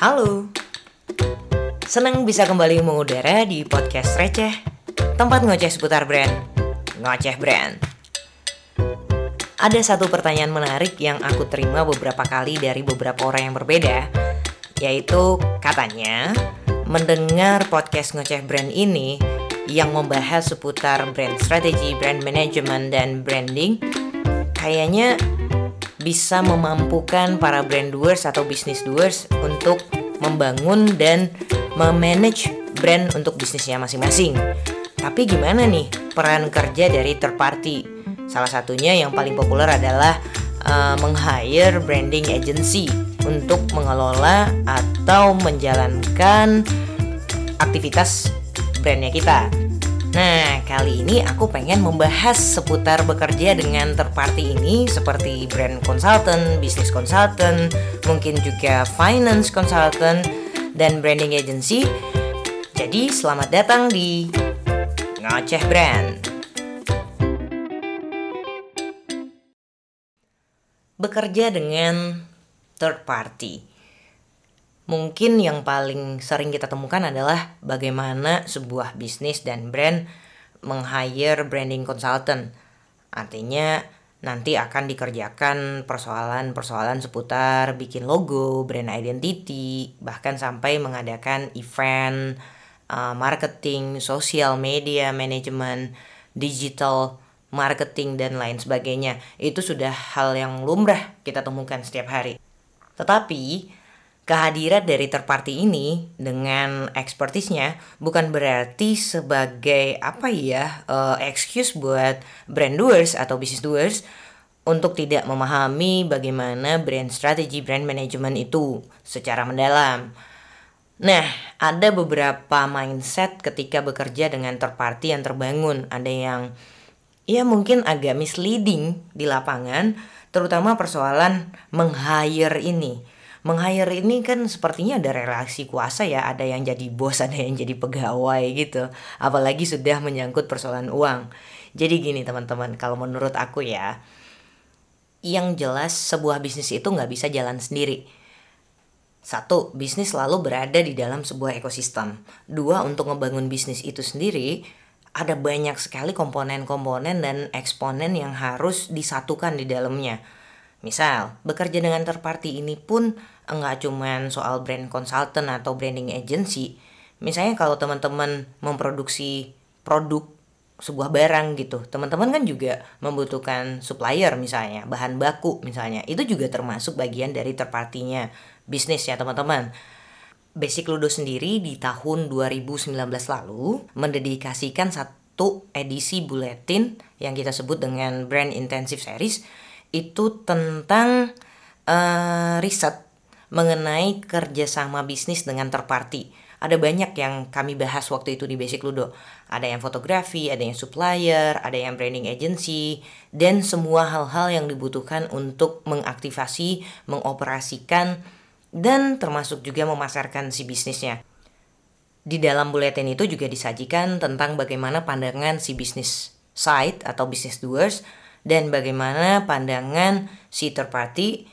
Halo. Senang bisa kembali mengudara di podcast Receh, tempat ngoceh seputar brand. Ngoceh brand. Ada satu pertanyaan menarik yang aku terima beberapa kali dari beberapa orang yang berbeda, yaitu katanya mendengar podcast ngoceh brand ini yang membahas seputar brand strategy, brand management, dan branding, kayaknya bisa memampukan para brand doers atau business doers untuk membangun dan memanage brand untuk bisnisnya masing-masing. Tapi gimana nih peran kerja dari third party? Salah satunya yang paling populer adalah uh, meng-hire branding agency untuk mengelola atau menjalankan aktivitas brandnya kita. Nah, kali ini aku pengen membahas seputar bekerja dengan third party ini seperti brand consultant, business consultant, mungkin juga finance consultant, dan branding agency. Jadi, selamat datang di Ngoceh Brand. Bekerja dengan third party. Mungkin yang paling sering kita temukan adalah bagaimana sebuah bisnis dan brand meng-hire branding consultant. Artinya nanti akan dikerjakan persoalan-persoalan seputar bikin logo, brand identity, bahkan sampai mengadakan event, uh, marketing, social media management, digital marketing dan lain sebagainya. Itu sudah hal yang lumrah kita temukan setiap hari. Tetapi kehadiran dari third party ini dengan expertise-nya bukan berarti sebagai apa ya uh, excuse buat brand doers atau business doers untuk tidak memahami bagaimana brand strategy, brand management itu secara mendalam. Nah, ada beberapa mindset ketika bekerja dengan third party yang terbangun. Ada yang ya mungkin agak misleading di lapangan, terutama persoalan meng-hire ini meng-hire ini kan sepertinya ada relasi kuasa ya, ada yang jadi bos, ada yang jadi pegawai gitu. Apalagi sudah menyangkut persoalan uang. Jadi gini teman-teman, kalau menurut aku ya, yang jelas sebuah bisnis itu nggak bisa jalan sendiri. Satu, bisnis selalu berada di dalam sebuah ekosistem. Dua, untuk ngebangun bisnis itu sendiri, ada banyak sekali komponen-komponen dan eksponen yang harus disatukan di dalamnya Misal, bekerja dengan third party ini pun enggak cuman soal brand consultant atau branding agency. Misalnya kalau teman-teman memproduksi produk sebuah barang gitu, teman-teman kan juga membutuhkan supplier misalnya, bahan baku misalnya. Itu juga termasuk bagian dari third party-nya bisnis ya teman-teman. Basic Ludo sendiri di tahun 2019 lalu mendedikasikan satu edisi buletin yang kita sebut dengan Brand Intensive Series itu tentang uh, riset mengenai kerjasama bisnis dengan terparty. Ada banyak yang kami bahas waktu itu di Basic Ludo. Ada yang fotografi, ada yang supplier, ada yang branding agency, dan semua hal-hal yang dibutuhkan untuk mengaktifasi, mengoperasikan, dan termasuk juga memasarkan si bisnisnya. Di dalam buletin itu juga disajikan tentang bagaimana pandangan si bisnis side atau business doers dan bagaimana pandangan si third party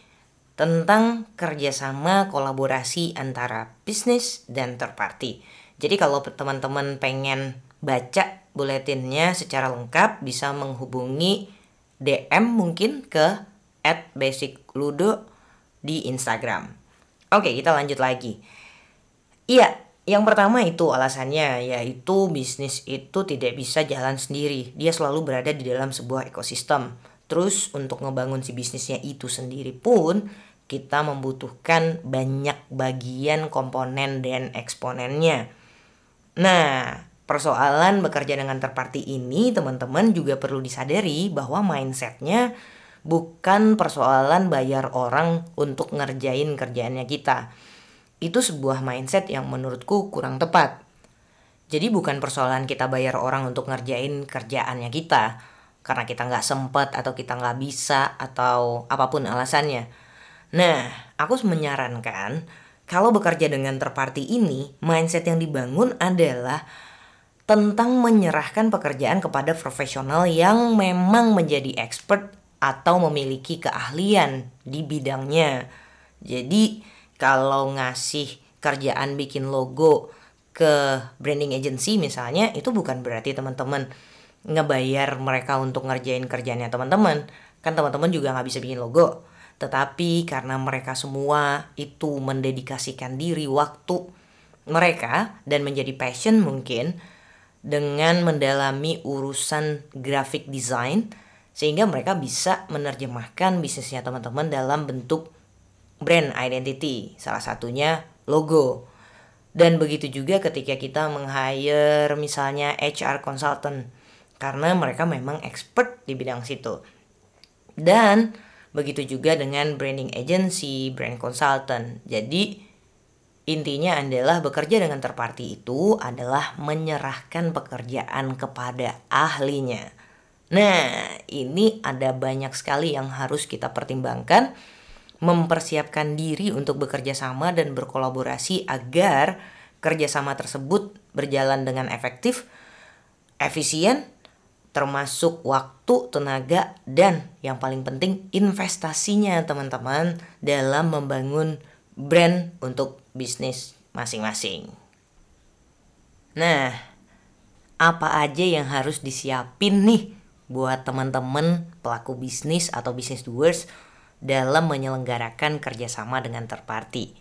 tentang kerjasama kolaborasi antara bisnis dan third party. Jadi kalau teman-teman pengen baca buletinnya secara lengkap bisa menghubungi DM mungkin ke at basicludo di Instagram. Oke kita lanjut lagi. Iya yang pertama itu alasannya yaitu bisnis itu tidak bisa jalan sendiri. Dia selalu berada di dalam sebuah ekosistem. Terus untuk ngebangun si bisnisnya itu sendiri pun kita membutuhkan banyak bagian komponen dan eksponennya. Nah, persoalan bekerja dengan terparti ini teman-teman juga perlu disadari bahwa mindsetnya bukan persoalan bayar orang untuk ngerjain kerjaannya kita itu sebuah mindset yang menurutku kurang tepat. Jadi bukan persoalan kita bayar orang untuk ngerjain kerjaannya kita karena kita nggak sempet atau kita nggak bisa atau apa pun alasannya. Nah, aku menyarankan kalau bekerja dengan terparti ini, mindset yang dibangun adalah tentang menyerahkan pekerjaan kepada profesional yang memang menjadi expert atau memiliki keahlian di bidangnya. Jadi kalau ngasih kerjaan bikin logo ke branding agency misalnya itu bukan berarti teman-teman ngebayar mereka untuk ngerjain kerjanya teman-teman. Kan teman-teman juga nggak bisa bikin logo. Tetapi karena mereka semua itu mendedikasikan diri waktu mereka dan menjadi passion mungkin dengan mendalami urusan graphic design sehingga mereka bisa menerjemahkan bisnisnya teman-teman dalam bentuk brand identity salah satunya logo dan begitu juga ketika kita meng-hire misalnya HR consultant karena mereka memang expert di bidang situ. Dan begitu juga dengan branding agency, brand consultant. Jadi intinya adalah bekerja dengan terparti itu adalah menyerahkan pekerjaan kepada ahlinya. Nah, ini ada banyak sekali yang harus kita pertimbangkan mempersiapkan diri untuk bekerja sama dan berkolaborasi agar kerjasama tersebut berjalan dengan efektif, efisien, termasuk waktu, tenaga, dan yang paling penting investasinya teman-teman dalam membangun brand untuk bisnis masing-masing. Nah, apa aja yang harus disiapin nih buat teman-teman pelaku bisnis atau bisnis doers dalam menyelenggarakan kerjasama dengan terparti.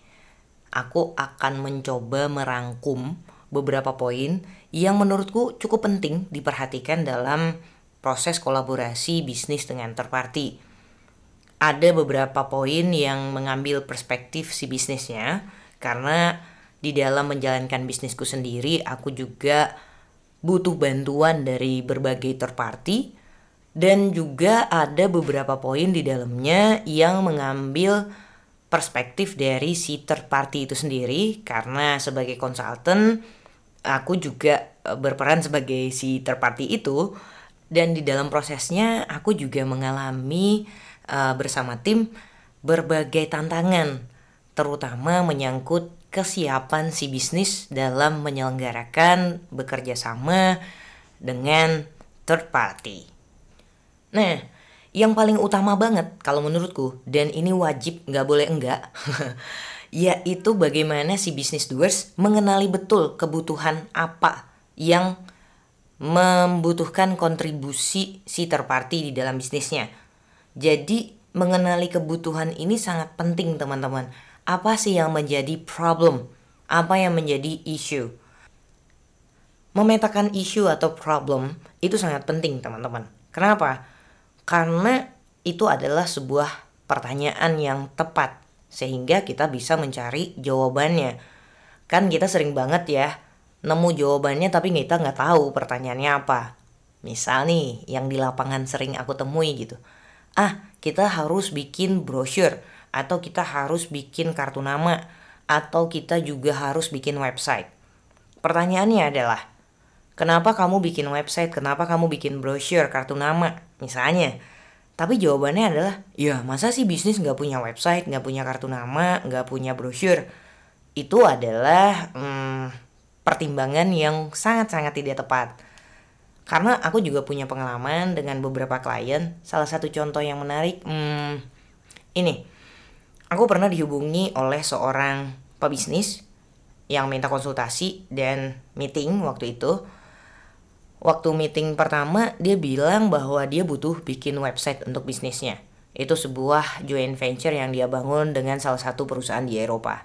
Aku akan mencoba merangkum beberapa poin yang menurutku cukup penting diperhatikan dalam proses kolaborasi bisnis dengan third party. Ada beberapa poin yang mengambil perspektif si bisnisnya karena di dalam menjalankan bisnisku sendiri aku juga butuh bantuan dari berbagai third party dan juga ada beberapa poin di dalamnya yang mengambil perspektif dari si third party itu sendiri karena sebagai konsultan aku juga e, berperan sebagai si terparty itu dan di dalam prosesnya aku juga mengalami uh, bersama tim berbagai tantangan terutama menyangkut kesiapan si bisnis dalam menyelenggarakan bekerja sama dengan third party. Nah, yang paling utama banget kalau menurutku dan ini wajib nggak boleh enggak yaitu bagaimana si business doers mengenali betul kebutuhan apa yang membutuhkan kontribusi si terparti di dalam bisnisnya. Jadi mengenali kebutuhan ini sangat penting teman-teman. Apa sih yang menjadi problem? Apa yang menjadi issue? Memetakan isu atau problem itu sangat penting teman-teman. Kenapa? Karena itu adalah sebuah pertanyaan yang tepat sehingga kita bisa mencari jawabannya. Kan kita sering banget ya nemu jawabannya tapi kita nggak tahu pertanyaannya apa. Misal nih yang di lapangan sering aku temui gitu. Ah kita harus bikin brosur atau kita harus bikin kartu nama atau kita juga harus bikin website. Pertanyaannya adalah, kenapa kamu bikin website? Kenapa kamu bikin brosur, kartu nama? Misalnya, tapi jawabannya adalah, ya masa sih bisnis nggak punya website, nggak punya kartu nama, nggak punya brosur? Itu adalah hmm, pertimbangan yang sangat-sangat tidak tepat. Karena aku juga punya pengalaman dengan beberapa klien. Salah satu contoh yang menarik, hmm, ini, aku pernah dihubungi oleh seorang pebisnis yang minta konsultasi dan meeting waktu itu waktu meeting pertama dia bilang bahwa dia butuh bikin website untuk bisnisnya. Itu sebuah joint venture yang dia bangun dengan salah satu perusahaan di Eropa.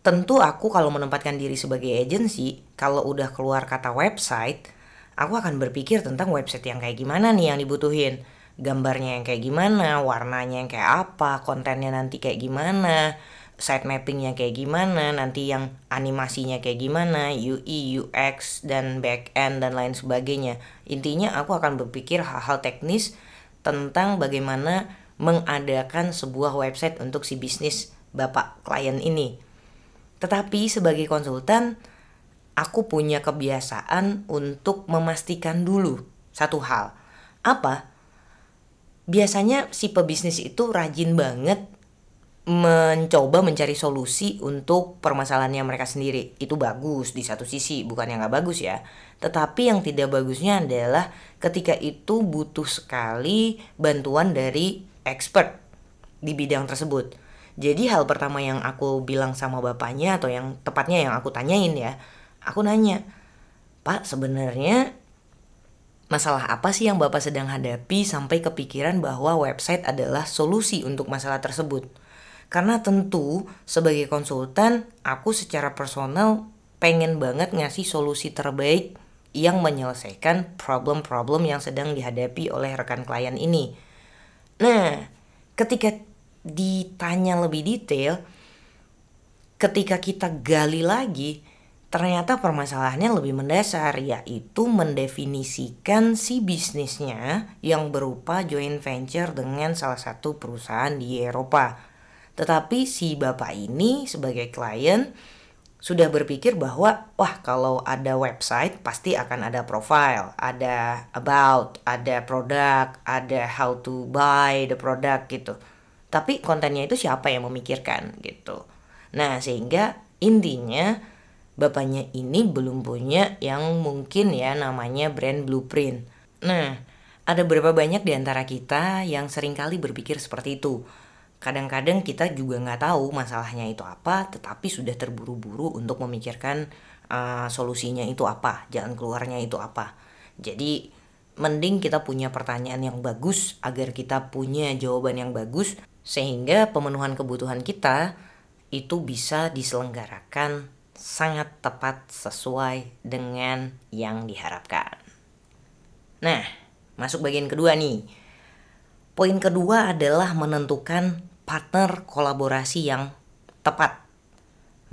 Tentu aku kalau menempatkan diri sebagai agency, kalau udah keluar kata website, aku akan berpikir tentang website yang kayak gimana nih yang dibutuhin. Gambarnya yang kayak gimana, warnanya yang kayak apa, kontennya nanti kayak gimana, site mappingnya kayak gimana, nanti yang animasinya kayak gimana, UI, UX, dan back end dan lain sebagainya. Intinya aku akan berpikir hal-hal teknis tentang bagaimana mengadakan sebuah website untuk si bisnis bapak klien ini. Tetapi sebagai konsultan, aku punya kebiasaan untuk memastikan dulu satu hal. Apa? Biasanya si pebisnis itu rajin banget mencoba mencari solusi untuk permasalahannya mereka sendiri. Itu bagus di satu sisi bukan yang nggak bagus ya. Tetapi yang tidak bagusnya adalah ketika itu butuh sekali bantuan dari expert di bidang tersebut. Jadi hal pertama yang aku bilang sama bapaknya atau yang tepatnya yang aku tanyain ya, aku nanya, Pak sebenarnya masalah apa sih yang Bapak sedang hadapi sampai kepikiran bahwa website adalah solusi untuk masalah tersebut? Karena tentu sebagai konsultan, aku secara personal pengen banget ngasih solusi terbaik yang menyelesaikan problem-problem yang sedang dihadapi oleh rekan klien ini. Nah, ketika ditanya lebih detail, ketika kita gali lagi, ternyata permasalahannya lebih mendasar, yaitu mendefinisikan si bisnisnya yang berupa joint venture dengan salah satu perusahaan di Eropa. Tetapi si bapak ini sebagai klien sudah berpikir bahwa wah kalau ada website pasti akan ada profile, ada about, ada produk, ada how to buy the product gitu. Tapi kontennya itu siapa yang memikirkan gitu. Nah, sehingga intinya bapaknya ini belum punya yang mungkin ya namanya brand blueprint. Nah, ada berapa banyak di antara kita yang sering kali berpikir seperti itu kadang-kadang kita juga nggak tahu masalahnya itu apa tetapi sudah terburu-buru untuk memikirkan uh, solusinya itu apa jalan keluarnya itu apa jadi mending kita punya pertanyaan yang bagus agar kita punya jawaban yang bagus sehingga pemenuhan kebutuhan kita itu bisa diselenggarakan sangat tepat sesuai dengan yang diharapkan. Nah, masuk bagian kedua nih. Poin kedua adalah menentukan partner kolaborasi yang tepat.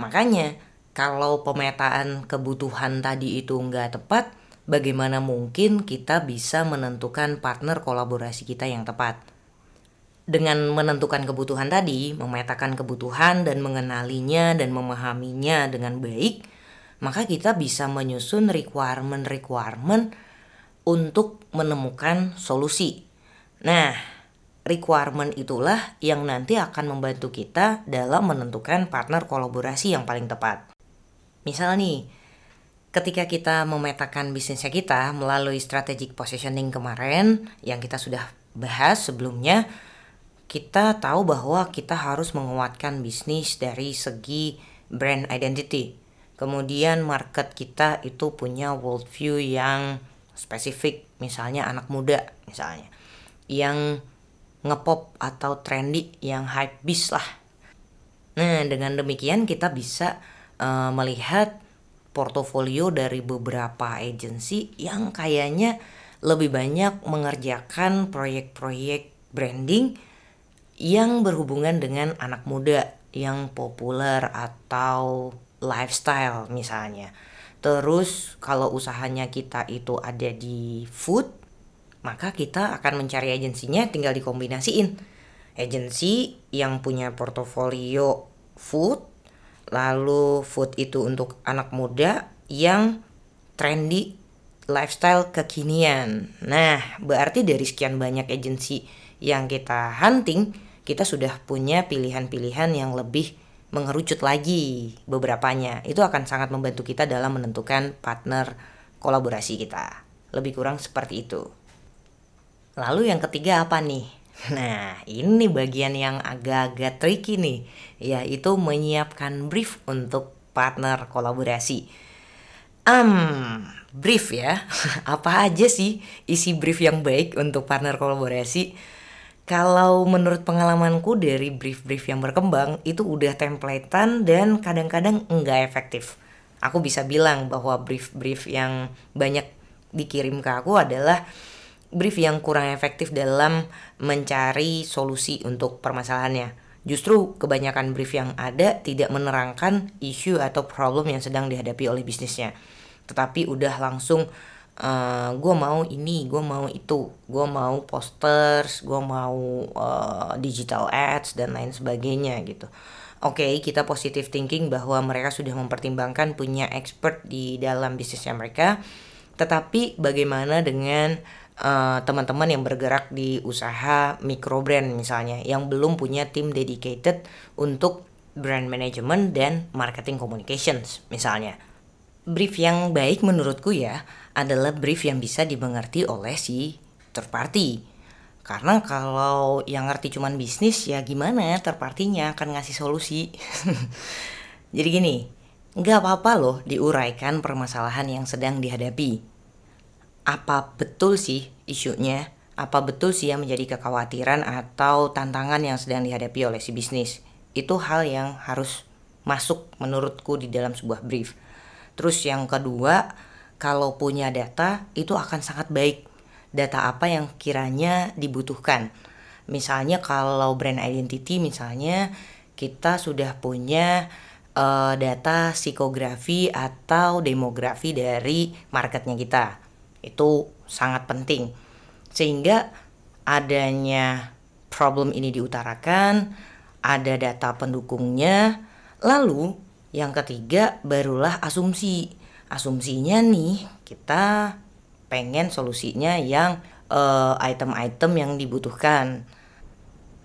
Makanya kalau pemetaan kebutuhan tadi itu nggak tepat, bagaimana mungkin kita bisa menentukan partner kolaborasi kita yang tepat? Dengan menentukan kebutuhan tadi, memetakan kebutuhan dan mengenalinya dan memahaminya dengan baik, maka kita bisa menyusun requirement-requirement untuk menemukan solusi. Nah, requirement itulah yang nanti akan membantu kita dalam menentukan partner kolaborasi yang paling tepat. Misal nih, ketika kita memetakan bisnisnya kita melalui strategic positioning kemarin yang kita sudah bahas sebelumnya, kita tahu bahwa kita harus menguatkan bisnis dari segi brand identity. Kemudian market kita itu punya worldview yang spesifik, misalnya anak muda misalnya. Yang ngepop atau trendy yang hype bis lah. Nah, dengan demikian kita bisa uh, melihat portofolio dari beberapa agensi yang kayaknya lebih banyak mengerjakan proyek-proyek branding yang berhubungan dengan anak muda yang populer atau lifestyle misalnya. Terus kalau usahanya kita itu ada di food maka kita akan mencari agensinya tinggal dikombinasiin. Agensi yang punya portofolio food, lalu food itu untuk anak muda yang trendy lifestyle kekinian. Nah, berarti dari sekian banyak agensi yang kita hunting, kita sudah punya pilihan-pilihan yang lebih mengerucut lagi beberapanya. Itu akan sangat membantu kita dalam menentukan partner kolaborasi kita. Lebih kurang seperti itu. Lalu yang ketiga apa nih? Nah, ini bagian yang agak-agak tricky nih, yaitu menyiapkan brief untuk partner kolaborasi. Um, brief ya. Apa aja sih isi brief yang baik untuk partner kolaborasi? Kalau menurut pengalamanku dari brief-brief yang berkembang itu udah templatean dan kadang-kadang enggak efektif. Aku bisa bilang bahwa brief-brief yang banyak dikirim ke aku adalah brief yang kurang efektif dalam mencari solusi untuk permasalahannya. Justru kebanyakan brief yang ada tidak menerangkan isu atau problem yang sedang dihadapi oleh bisnisnya. Tetapi udah langsung uh, eh, gue mau ini, gue mau itu, gue mau posters, gue mau uh, digital ads dan lain sebagainya gitu. Oke, okay, kita positive thinking bahwa mereka sudah mempertimbangkan punya expert di dalam bisnisnya mereka. Tetapi bagaimana dengan eh, teman-teman yang bergerak di usaha micro brand misalnya yang belum punya tim dedicated untuk brand management dan marketing communications misalnya. Brief yang baik menurutku ya adalah brief yang bisa dimengerti oleh si third party. Karena kalau yang ngerti cuman bisnis ya gimana terpartinya akan ngasih solusi. Jadi gini, nggak apa-apa loh diuraikan permasalahan yang sedang dihadapi. Apa betul sih isunya? Apa betul sih yang menjadi kekhawatiran atau tantangan yang sedang dihadapi oleh si bisnis? Itu hal yang harus masuk menurutku di dalam sebuah brief. Terus yang kedua, kalau punya data itu akan sangat baik. Data apa yang kiranya dibutuhkan. Misalnya kalau brand identity misalnya kita sudah punya uh, data psikografi atau demografi dari marketnya kita. Itu sangat penting. Sehingga adanya problem ini diutarakan, ada data pendukungnya, lalu yang ketiga barulah asumsi. Asumsinya nih kita pengen solusinya yang eh, item-item uh, yang dibutuhkan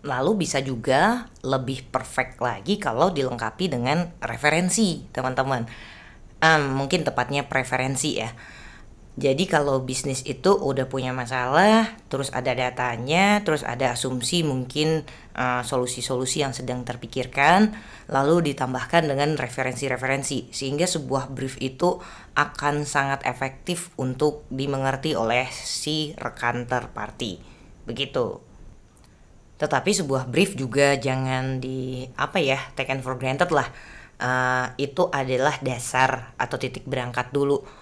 lalu bisa juga lebih perfect lagi kalau dilengkapi dengan referensi teman-teman um, mungkin tepatnya preferensi ya jadi kalau bisnis itu udah punya masalah, terus ada datanya, terus ada asumsi mungkin uh, solusi-solusi uh, yang sedang terpikirkan, lalu ditambahkan dengan referensi-referensi sehingga sebuah brief itu akan sangat efektif untuk dimengerti oleh si rekan terparti. Begitu. Tetapi sebuah brief juga jangan di apa ya taken for granted lah. Uh, itu adalah dasar atau titik berangkat dulu.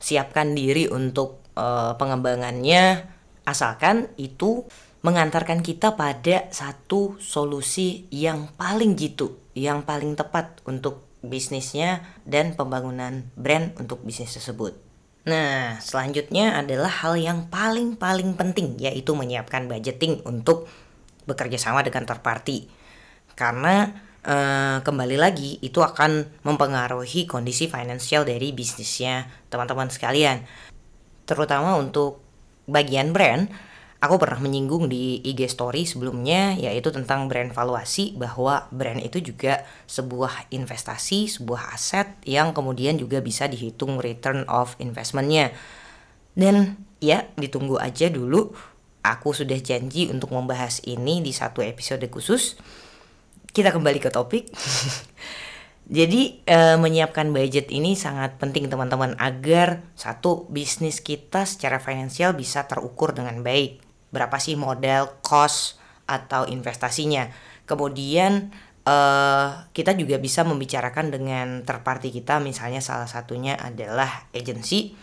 Siapkan diri untuk uh, pengembangannya, asalkan itu mengantarkan kita pada satu solusi yang paling jitu, yang paling tepat untuk bisnisnya dan pembangunan brand untuk bisnis tersebut. Nah, selanjutnya adalah hal yang paling-paling penting yaitu menyiapkan budgeting untuk bekerja sama dengan third party karena uh, kembali lagi itu akan mempengaruhi kondisi finansial dari bisnisnya teman-teman sekalian terutama untuk bagian brand aku pernah menyinggung di IG story sebelumnya yaitu tentang brand valuasi bahwa brand itu juga sebuah investasi, sebuah aset yang kemudian juga bisa dihitung return of investmentnya. Dan ya ditunggu aja dulu aku sudah janji untuk membahas ini di satu episode khusus. Kita kembali ke topik. Jadi e, menyiapkan budget ini sangat penting teman-teman agar satu bisnis kita secara finansial bisa terukur dengan baik. Berapa sih modal, cost atau investasinya. Kemudian e, kita juga bisa membicarakan dengan terparti kita misalnya salah satunya adalah agensi.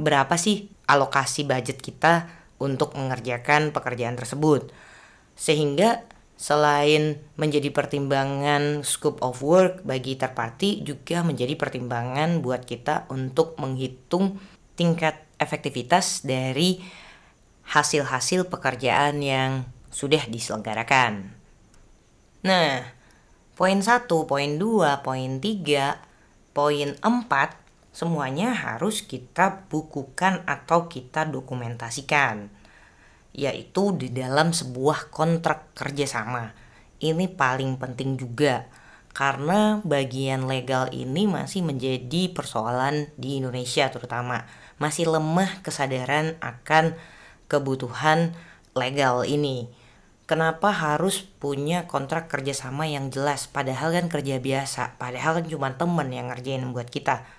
Berapa sih alokasi budget kita untuk mengerjakan pekerjaan tersebut. Sehingga selain menjadi pertimbangan scope of work bagi terparti juga menjadi pertimbangan buat kita untuk menghitung tingkat efektivitas dari hasil-hasil pekerjaan yang sudah diselenggarakan. Nah, poin 1, poin 2, poin 3, poin 4 semuanya harus kita bukukan atau kita dokumentasikan yaitu di dalam sebuah kontrak kerjasama. Ini paling penting juga karena bagian legal ini masih menjadi persoalan di Indonesia terutama. Masih lemah kesadaran akan kebutuhan legal ini. Kenapa harus punya kontrak kerjasama yang jelas? Padahal kan kerja biasa padahal kan cuma temen yang ngerjain buat kita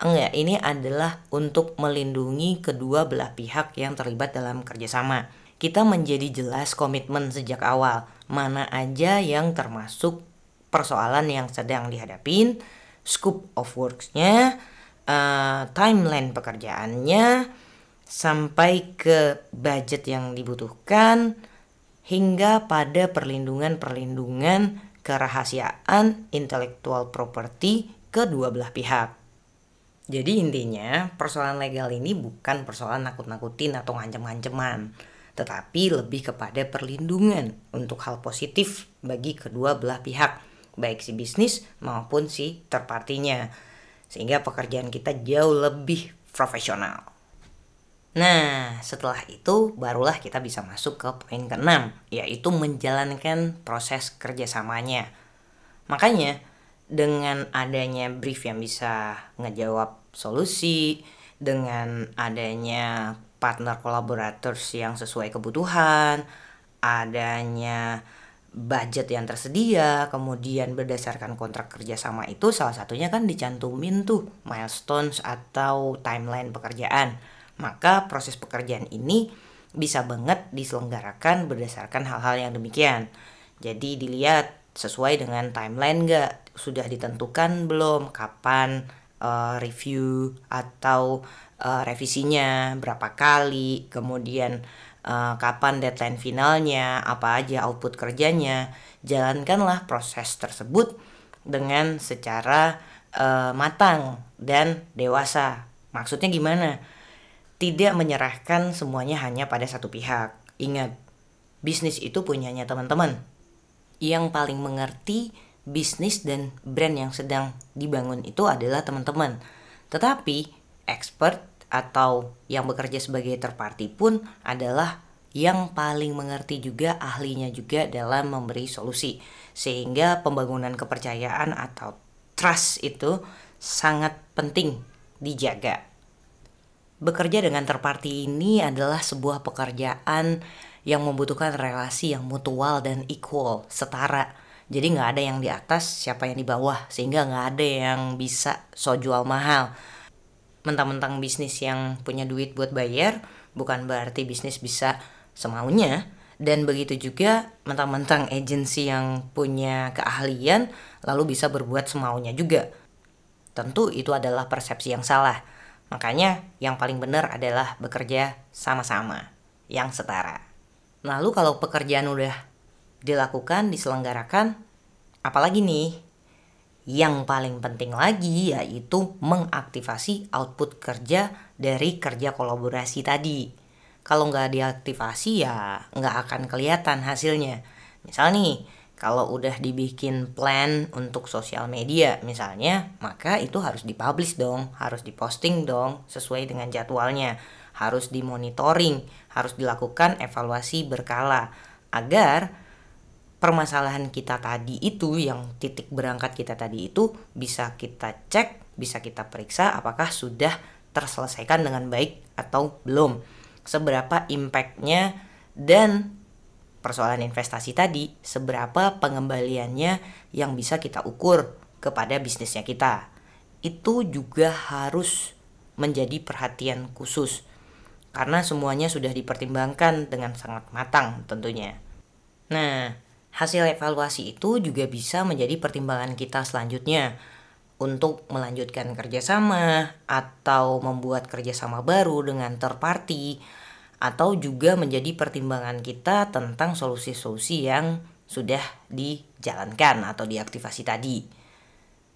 Enggak, ini adalah untuk melindungi kedua belah pihak yang terlibat dalam kerjasama. Kita menjadi jelas komitmen sejak awal, mana aja yang termasuk persoalan yang sedang dihadapin, scope of works-nya, uh, timeline pekerjaannya, sampai ke budget yang dibutuhkan, hingga pada perlindungan-perlindungan kerahasiaan intellectual property kedua belah pihak. Jadi intinya persoalan legal ini bukan persoalan nakut-nakutin atau ngancem-nganceman, tetapi lebih kepada perlindungan untuk hal positif bagi kedua belah pihak, baik si bisnis maupun si terpartinya. Sehingga pekerjaan kita jauh lebih profesional. Nah, setelah itu barulah kita bisa masuk ke poin keenam, yaitu menjalankan proses kerjasamanya. Makanya, dengan adanya brief yang bisa ngejawab solusi dengan adanya partner collaborators yang sesuai kebutuhan, adanya budget yang tersedia, kemudian berdasarkan kontrak kerjasama itu salah satunya kan dicantumin tuh milestones atau timeline pekerjaan. Maka proses pekerjaan ini bisa banget diselenggarakan berdasarkan hal-hal yang demikian. Jadi dilihat sesuai dengan timeline nggak sudah ditentukan belum kapan uh, review atau uh, revisinya berapa kali, kemudian uh, kapan deadline finalnya, apa aja output kerjanya. Jalankanlah proses tersebut dengan secara uh, matang dan dewasa. Maksudnya gimana? Tidak menyerahkan semuanya hanya pada satu pihak. Ingat, bisnis itu punyanya teman-teman. Yang paling mengerti bisnis dan brand yang sedang dibangun itu adalah teman-teman. Tetapi expert atau yang bekerja sebagai third pun adalah yang paling mengerti juga ahlinya juga dalam memberi solusi sehingga pembangunan kepercayaan atau trust itu sangat penting dijaga. Bekerja dengan third party ini adalah sebuah pekerjaan yang membutuhkan relasi yang mutual dan equal, setara. Jadi nggak ada yang di atas, siapa yang di bawah, sehingga nggak ada yang bisa so jual mahal mentang-mentang bisnis yang punya duit buat bayar bukan berarti bisnis bisa semaunya dan begitu juga mentang-mentang agensi yang punya keahlian lalu bisa berbuat semaunya juga. Tentu itu adalah persepsi yang salah. Makanya yang paling benar adalah bekerja sama-sama, yang setara. Lalu kalau pekerjaan udah dilakukan, diselenggarakan, apalagi nih yang paling penting lagi yaitu mengaktifasi output kerja dari kerja kolaborasi tadi. Kalau nggak diaktifasi ya nggak akan kelihatan hasilnya. Misal nih, kalau udah dibikin plan untuk sosial media misalnya, maka itu harus dipublish dong, harus diposting dong sesuai dengan jadwalnya, harus dimonitoring, harus dilakukan evaluasi berkala agar permasalahan kita tadi itu yang titik berangkat kita tadi itu bisa kita cek, bisa kita periksa apakah sudah terselesaikan dengan baik atau belum. Seberapa impactnya dan persoalan investasi tadi, seberapa pengembaliannya yang bisa kita ukur kepada bisnisnya kita. Itu juga harus menjadi perhatian khusus karena semuanya sudah dipertimbangkan dengan sangat matang tentunya. Nah, Hasil evaluasi itu juga bisa menjadi pertimbangan kita selanjutnya untuk melanjutkan kerjasama atau membuat kerjasama baru dengan third party atau juga menjadi pertimbangan kita tentang solusi-solusi yang sudah dijalankan atau diaktifasi tadi.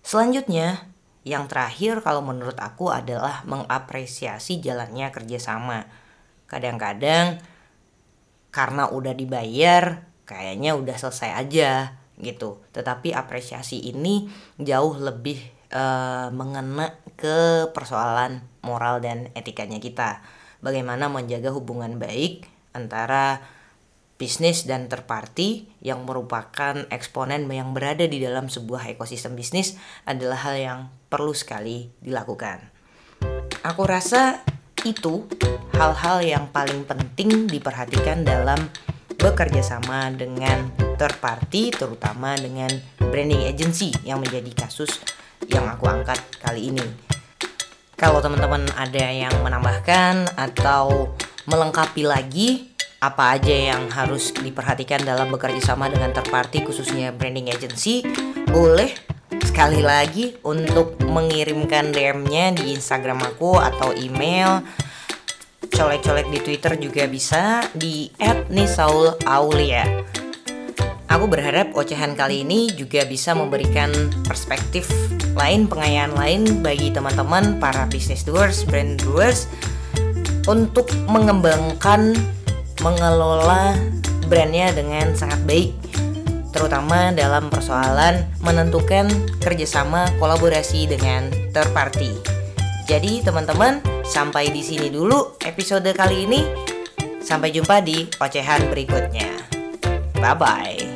Selanjutnya, yang terakhir kalau menurut aku adalah mengapresiasi jalannya kerjasama. Kadang-kadang karena udah dibayar, kayaknya udah selesai aja gitu. Tetapi apresiasi ini jauh lebih uh, mengena ke persoalan moral dan etikanya kita. Bagaimana menjaga hubungan baik antara bisnis dan terparty yang merupakan eksponen yang berada di dalam sebuah ekosistem bisnis adalah hal yang perlu sekali dilakukan. Aku rasa itu hal-hal yang paling penting diperhatikan dalam bekerja sama dengan third party terutama dengan branding agency yang menjadi kasus yang aku angkat kali ini. Kalau teman-teman ada yang menambahkan atau melengkapi lagi apa aja yang harus diperhatikan dalam bekerja sama dengan third khususnya branding agency, boleh sekali lagi untuk mengirimkan DM-nya di Instagram aku atau email colek-colek di Twitter juga bisa di @nisaulaulia. Aku berharap ocehan kali ini juga bisa memberikan perspektif lain, pengayaan lain bagi teman-teman para business doers, brand doers untuk mengembangkan, mengelola brandnya dengan sangat baik terutama dalam persoalan menentukan kerjasama kolaborasi dengan third party. Jadi teman-teman, sampai di sini dulu episode kali ini. Sampai jumpa di ocehan berikutnya. Bye bye.